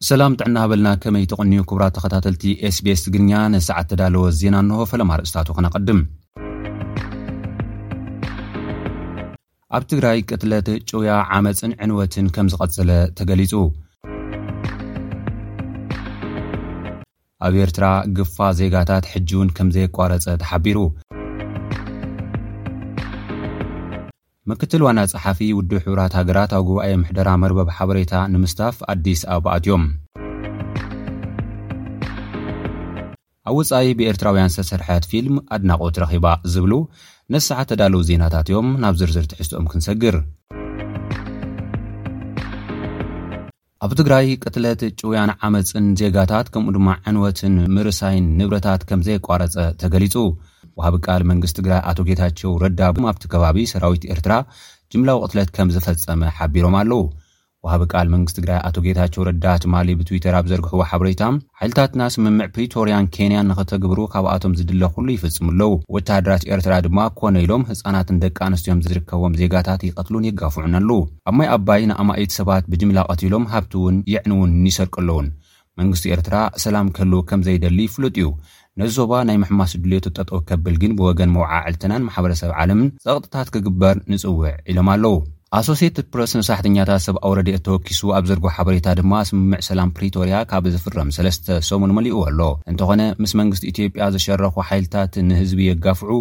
ሰላም ጥዕና ሃበልና ከመይ ተቐንዩ ክቡራት ተኸታተልቲ ኤስቤስ ትግርኛ ንሰዓት ተዳለወ ዜና እንሆ ፈለማ ርእስታቱ ክነቐድም ኣብ ትግራይ ቅትለት ጭውያ ዓመፅን ዕንወትን ከም ዝቐፅለ ተገሊፁ ኣብ ኤርትራ ግፋ ዜጋታት ሕጂ'ውን ከምዘየቋረጸ ተሓቢሩ። ምክትል ዋና ጸሓፊ ውድብ ሕቡራት ሃገራት ኣብ ጉባኤ ምሕደራ መርበብ ሓበሬታ ንምስታፍ ኣዲስ ኣበባ ኣትዮም። ኣብ ወጻኢ ብኤርትራውያን ዝተሰርሐት ፊልም ኣድናቖት ረኺባ ዝብሉ ነዚ ሰዓት ተዳለዉ ዜናታት እዮም። ናብ ዝርዝር ትሕዝትኦም ክንሰግር። ኣብ ትግራይ ቅትለት፣ ጭውያን ዓመጽን ዜጋታት ከምኡ ድማ ዕንወትን ምርሳይን ንብረታት ከምዘየቋረጸ ተገሊጹ። ወሃቢ ቃል መንግስቲ ትግራይ ኣቶ ጌታቸው ረዳ ብወገኖም ኣብቲ ከባቢ ሰራዊት ኤርትራ ጅምላዊ ቅትለት ከምዝፈጸመ ሓቢሮም ኣለው። ወሃቢ ቃል መንግስቲ ትግራይ ኣቶ ጌታቸው ረዳ ትማሊ ብትዊተር ኣብ ዝዘርግሕዎ ሓበሬታ፣ ሓይልታትና ስምምዕ ፕሪቶርያን ኬንያን ንኸተግብሩ ካብኣቶም ዝድለ ኩሉ ይፍጽሙ ኣለዉ። ወተሃደራት ኤርትራ ድማ ኮነ ኢሎም ህጻናትን ደቂ ኣንስትዮን ዝርከቦም ዜጋታት ይቐትሉን የጋፍዑን ኣለዉ። ኣብ ማይ ኣባይ ንኣማኢት ሰባት ብጅምላ ቀቲሎም ሃብቲውን የዕንዉን ይሰርቁ ኣለዉን። መንግስቲ ኤርትራ ሰላም ክህልው ከምዘይደሊ ፍሉጥ እዩ። ነዚ ዞባ ናይ ምሕማስ ድልየቱ ጠጠው ከብል ግን ብወገን መውዓዕልትናን ማሕበረሰብ ዓለምን ፀቕጥታት ክግበር ንፅውዕ ኢሎም ኣለው። ኣሶሴትድ ፕረስ ንሳሕተኛታት ሰብኣዊ ረድኤት ተወኪሱ ኣብ ዘርግሖ ሓበሬታ ድማ ስምምዕ ሰላም ፕሪቶርያ ካብ ዝፍረም ሰለስተ ሰሙን መሊእዎ ኣሎ፣ እንተኾነ ምስ መንግስቲ ኢትዮጵያ ዝሸረኹ ሓይልታት ንህዝቢ የጋፍዑ፣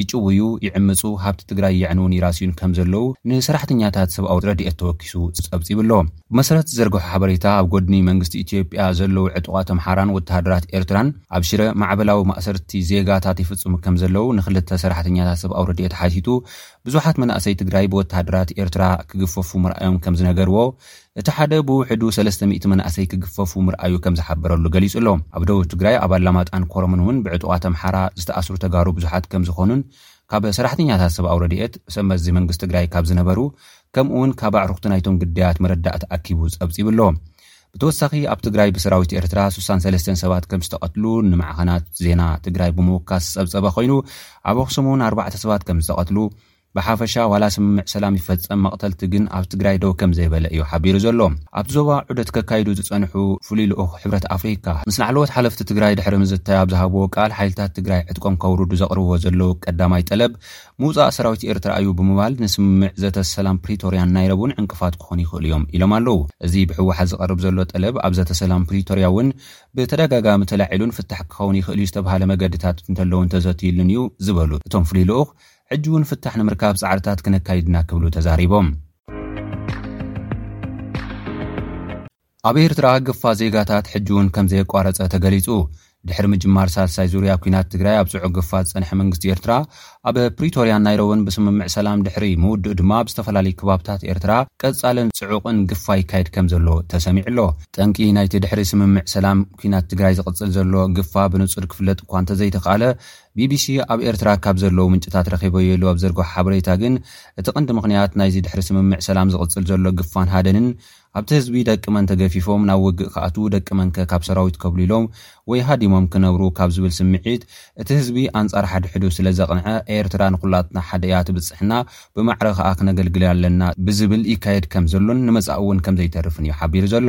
ይጭውዩ፣ ይዕምጹ፣ ሃብቲ ትግራይ የዕንዉን ይራስዩን ከም ዘለዉ ንሰራሕተኛታት ሰብኣዊ ረድኤት ተወኪሱ ጸብጺቡ ኣሎ። ብመሰረት ዝዘርግሖ ሓበሬታ፣ ኣብ ጐድኒ መንግስቲ ኢትዮጵያ ዘለዉ ዕጡቓት ኣምሓራን ወተሃደራት ኤርትራን ኣብ ሽረ ማዕበላዊ ማእሰርቲ ዜጋታት ይፍጽሙ ከም ዘለዉ ንኽልተ ሰራሕተኛታት ሰብኣዊ ረድኤት ሓቲቱ ብዙሓት መናእሰይ ትግራይ ብወተሃደራት ኤርትራ ክግፈፉ ምርኣዮም ከም ዝነገርዎ እቲ ሓደ ብውሕዱ ሰለስተ ሚእቲ መናእሰይ ክግፈፉ ምርኣዩ ከም ዝሓበረሉ ገሊጹ ኣሎ። ኣብ ደቡብ ትግራይ ኣብ ኣላማጣን ኮረምን እውን ብዕጡቓት ኣምሓራ ዝተኣስሩ ተጋሩ ብዙሓት ከም ዝኾኑን ካብ ሰራሕተኛታት ሰብኣዊ ረድኤት፣ ሰብ መዚ መንግስቲ ትግራይ ካብ ዝነበሩ ከምኡ'ውን ካብ ኣዕሩኽቲ ናይቶም ግዳያት መረዳእታ ኣኪቡ ጸብጺቡ ኣሎ። ብተወሳኺ ኣብ ትግራይ ብሰራዊት ኤርትራ ስሳን ሰለስተን ሰባት ከም ዝተቐትሉ ንማዕኸናት ዜና ትግራይ ብምውካስ ዝጸብጸበ ኮይኑ ኣብ ኣኽሱም እውን ኣርባዕተ ሰባት ከም ዝተቐትሉ ብሓፈሻ ዋላ ስምምዕ ሰላም ይፈፀም መቕተልቲ ግን ኣብ ትግራይ ደው ከምዘይበለ እዩ ሓቢሩ ዘሎ። ኣብቲ ዞባ ዑደት ከካይዱ ዝፀንሑ ፍሉይ ልኡኽ ሕብረት ኣፍሪካ ምስ ላዕለዎት ሓለፍቲ ትግራይ ድሕሪ ምዝታይ ኣብ ዝሃብዎ ቃል ሓይልታት ትግራይ ዕጥቆም ከውርዱ ዘቕርብዎ ዘለዉ ቀዳማይ ጠለብ ምውፃእ ሰራዊት ኤርትራ እዩ ብምባል ንስምምዕ ዘተ ሰላም ፕሪቶርያን ናይረቡን ዕንቅፋት ክኾኑ ይኽእሉ እዮም ኢሎም ኣለዉ። እዚ ብህወሓት ዝቐርብ ዘሎ ጠለብ ኣብ ዘተ ሰላም ፕሪቶርያ እውን ብተደጋጋሚ ተላዒሉን ፍታሕ ክኸውን ይኽእል'ዩ ዝተብሃለ መገድታት እንተለዉን ተዘትይሉን እዩ ዝበሉ እቶም ፍሉይ ልኡኽ ሕጂ'ውን ፍታሕ ንምርካብ ፃዕርታት ክነካይድ ኢና ክብሉ ተዛሪቦም። ኣብ ኤርትራ ግፋ ዜጋታት ሕጂ'ውን ከምዘየቋረፀ ተገሊፁ። ድሕሪ ምጅማር ሳልሳይ ዙርያ ኲናት ትግራይ ኣብ ፅዑቕ ግፋ ዝፀንሐ መንግስቲ ኤርትራ ኣብ ፕሪቶርያን ናይሮብን ብስምምዕ ሰላም ድሕሪ ምውድኡ ድማ ኣብ ዝተፈላለዩ ክባብታት ኤርትራ ቀፃልን ፅዑቕን ግፋ ይካየድ ከምዘሎ ተሰሚዑ'ሎ። ጠንቂ ናይቲ ድሕሪ ስምምዕ ሰላም ኲናት ትግራይ ዝቕፅል ዘሎ ግፋ ብንፁር ክፍለጥ እኳ እንተዘይተኽኣለ ቢቢሲ ኣብ ኤርትራ ካብ ዘለዉ ምንጭታት ረኺበዮ ኢሉ ኣብ ዘርግሖ ሓበሬታ ግን፣ እቲ ቀንዲ ምኽንያት ናይዚ ድሕሪ ስምምዕ ሰላም ዝቕጽል ዘሎ ግፋን ሃደንን፣ ኣብቲ ህዝቢ ደቂ መን ተገፊፎም ናብ ውግእ ክኣትዉ ደቂ መንከ ካብ ሰራዊት ኮብሊሎም ወይ ሃዲሞም ክነብሩ ካብ ዝብል ስምዒት እቲ ህዝቢ ኣንጻር ሓድሕዱ ስለዘቕንዐ ኤርትራ ንኹላትና ሓደ እያ ትብጽሕና ብማዕረ ከኣ ክነገልግልያ ኣለና ብዝብል ይካየድ ከምዘሎን ንመጻኢ'ውን ከምዘይተርፍን እዩ ሓቢሩ ዘሎ።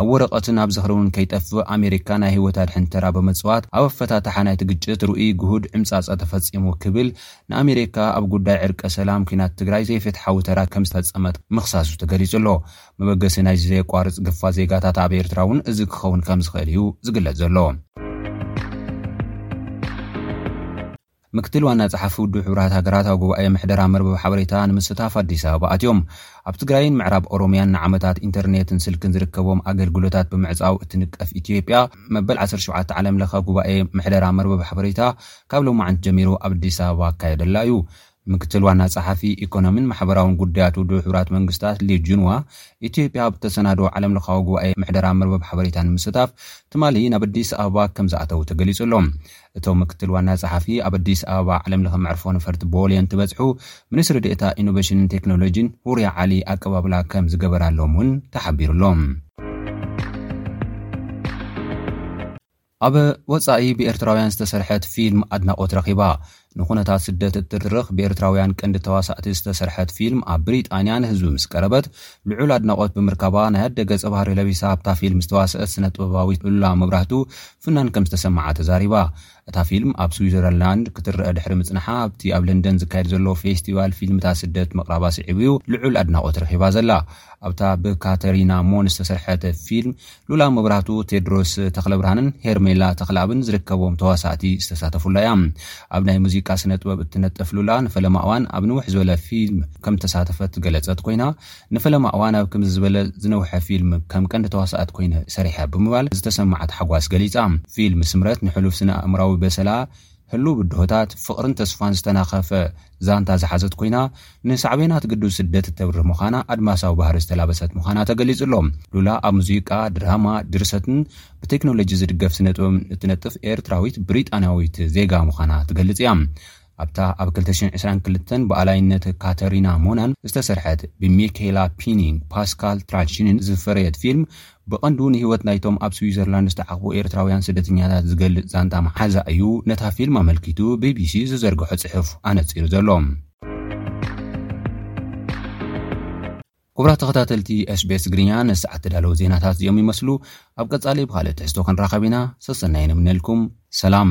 ኣብ ወረቐትን ኣብ ዝኽሪውን ከይጠፍእ ኣሜሪካ ናይ ህይወት ኣድሕን ተራ ብምፅዋት ኣብ ኣፈታትሓ ናይቲ ግጭት ርኡይ ግሁድ ዕምፃፀ ተፈፂሙ ክብል ንኣሜሪካ ኣብ ጉዳይ ዕርቀ ሰላም ኲናት ትግራይ ዘይፍትሓዊ ተራ ከምዝፈፀመት ምኽሳሱ ተገሊፁ ኣሎ። መበገሲ ናይዚ ዘየቋርፅ ግፋ ዜጋታት ኣብ ኤርትራ እውን እዚ ክኸውን ከምዝኽእል እዩ ዝግለፅ ዘሎ። ምክትል ዋና ፀሓፊ ውድብ ሕቡራት ሃገራት ኣብ ጉባኤ ምሕደራ መርበብ ሓበሬታ ንምስታፍ ኣዲስ ኣበባ ኣትዮም። ኣብ ትግራይን ምዕራብ ኦሮሚያን ንዓመታት ኢንተርኔትን ስልክን ዝርከቦም ኣገልግሎታት ብምዕፃው እትንቀፍ ኢትዮጵያ መበል ዓሰርተ ሸውዓተ ዓለም ለኸ ጉባኤ ምሕደራ መርበብ ሓበሬታ ካብ ሎማዕንቲ ጀሚሩ ኣብ ኣዲስ ኣበባ ክካየደላ እዩ። ምክትል ዋና ፀሓፊ ኢኮኖሚን ማሕበራውን ጉዳያት ውድብ ሕቡራት መንግስታት ሊ ጁንዋ ኢትዮጵያ ኣብ እተሰናደወ ዓለም ለኻዊ ጉባኤ ምሕደራ መርበብ ሓበሬታ ንምስታፍ ትማሊ ናብ ኣዲስ ኣበባ ከምዝኣተው ተገሊፁ ኣሎ። እቶም ምክትል ዋና ፀሓፊ ኣብ ኣዲስ ኣበባ ዓለም ለኸ መዕርፎ ነፈርቲ ቦሌ እንትበፅሑ ሚኒስትሪ ዴኤታ ኢኖቬሽንን ቴክኖሎጂን ሁሪያ ዓሊ ኣቀባብላ ከምዝገበራሎም እውን ተሓቢሩ'ሎ። ኣብ ወጻኢ ብኤርትራውያን ዝተሰርሐት ፊልም ኣድናቖት ረኺባ። ንኹነታት ስደት እትትርኽ ብኤርትራውያን ቀንዲ ተዋሳእቲ ዝተሰርሐት ፊልም ኣብ ብሪጣንያ ንህዝቢ ምስ ቀረበት ልዑል ኣድናቖት ብምርካባ ናይ ኣደ ገጸ ባህሪ ለቢሳ ኣብታ ፊልም ዝተዋስአት ስነ ጥበባዊት ሉላ መብራህቱ ፍናን ከም ዝተሰመዓ ተዛሪባ። እታ ፊልም ኣብ ስዊዘረላንድ ክትረኣ ድሕሪ ምጽንሓ ኣብቲ ኣብ ለንደን ዝካየድ ዘሎ ፌስቲቫል ፊልምታት ስደት ምቕራባ ስዒቡ'ዩ ልዑል ኣድናቖት ረኺባ ዘላ። ኣብታ ብካተሪና ሞን ዝተሰርሐት ፊልም፣ ሉላ መብራህቱ፣ ቴድሮስ ተኽለብርሃንን ሄርሜላ ተኽለኣብን ዝርከብዎም ተዋሳእቲ ዝተሳተፉላ እያ። ኣብ ናይ ሙዚቃ ስነጥበብ እትነጥፍ ሉላ ንፈለማ እዋን ኣብ ንውሕ ዝበለ ፊልም ከም ዝተሳተፈት ዝገለጸት ኮይና፣ ንፈለማ እዋን ኣብ ከምዚ ዝበለ ዝነውሐ ፊልም ከም ቀንዲ ተዋሳኢት ኮይነ ሰሪሐ ብምባል ዝተሰመዓ ታሕጓስ ገሊጻ። ፊልም ስምረት ንሕሉፍ ስነ-ኣእምሮኣዊ በሰላ፣ ህሉው ብድሆታት፣ ፍቕርን ተስፋን ዝተናኸፈ ዛንታ ዝሓዘት ኮይና፣ ንሳዕቤናት ግዱድ ስደት እተብርህ ምዃና ኣድማሳዊ ባህሪ ዝተላበሰት ምዃና ተገሊጹ ኣሎ። ሉላ ኣብ ሙዚቃ፣ ድራማ፣ ድርሰትን ብቴክኖሎጂ ዝድገፍ ስነ-ጥበብን እትነጥፍ ኤርትራዊት ብሪጣንያዊት ዜጋ ምዃና ትገልጽ እያ። ኣብታ ኣብ ክልተ ሽሕን ዕስራን ክልተን ብኣላይነት ካተሪና ሞናን ዝተሰርሐት ብሚኬላ ፒኒንግ፣ ፓስካል ትራንሺንን ዝፈረየት ፊልም፣ ብቐንዱ ንህይወት ናይቶም ኣብ ስዊዘርላንድ ዝተዓቝቡ ኤርትራውያን ስደተኛታት ዝገልጽ ዛንታ ምሓዛ እዩ ነታ ፊልም ኣመልኪቱ ቢቢሲ ዝዘርግሖ ጽሑፍ ኣነጺሩ ዘሎ። ክቡራት ተኸታተልቲ SBS ትግርኛ ነዚ ሰዓት ተዳለዉ ዜናታት እዚኦም ይመስሉ ኣብ ቀጻሊ ብኻልእ ትሕዝቶ ክንራኸብ ኢና ሰሰናይ ንምነልኩም ሰላም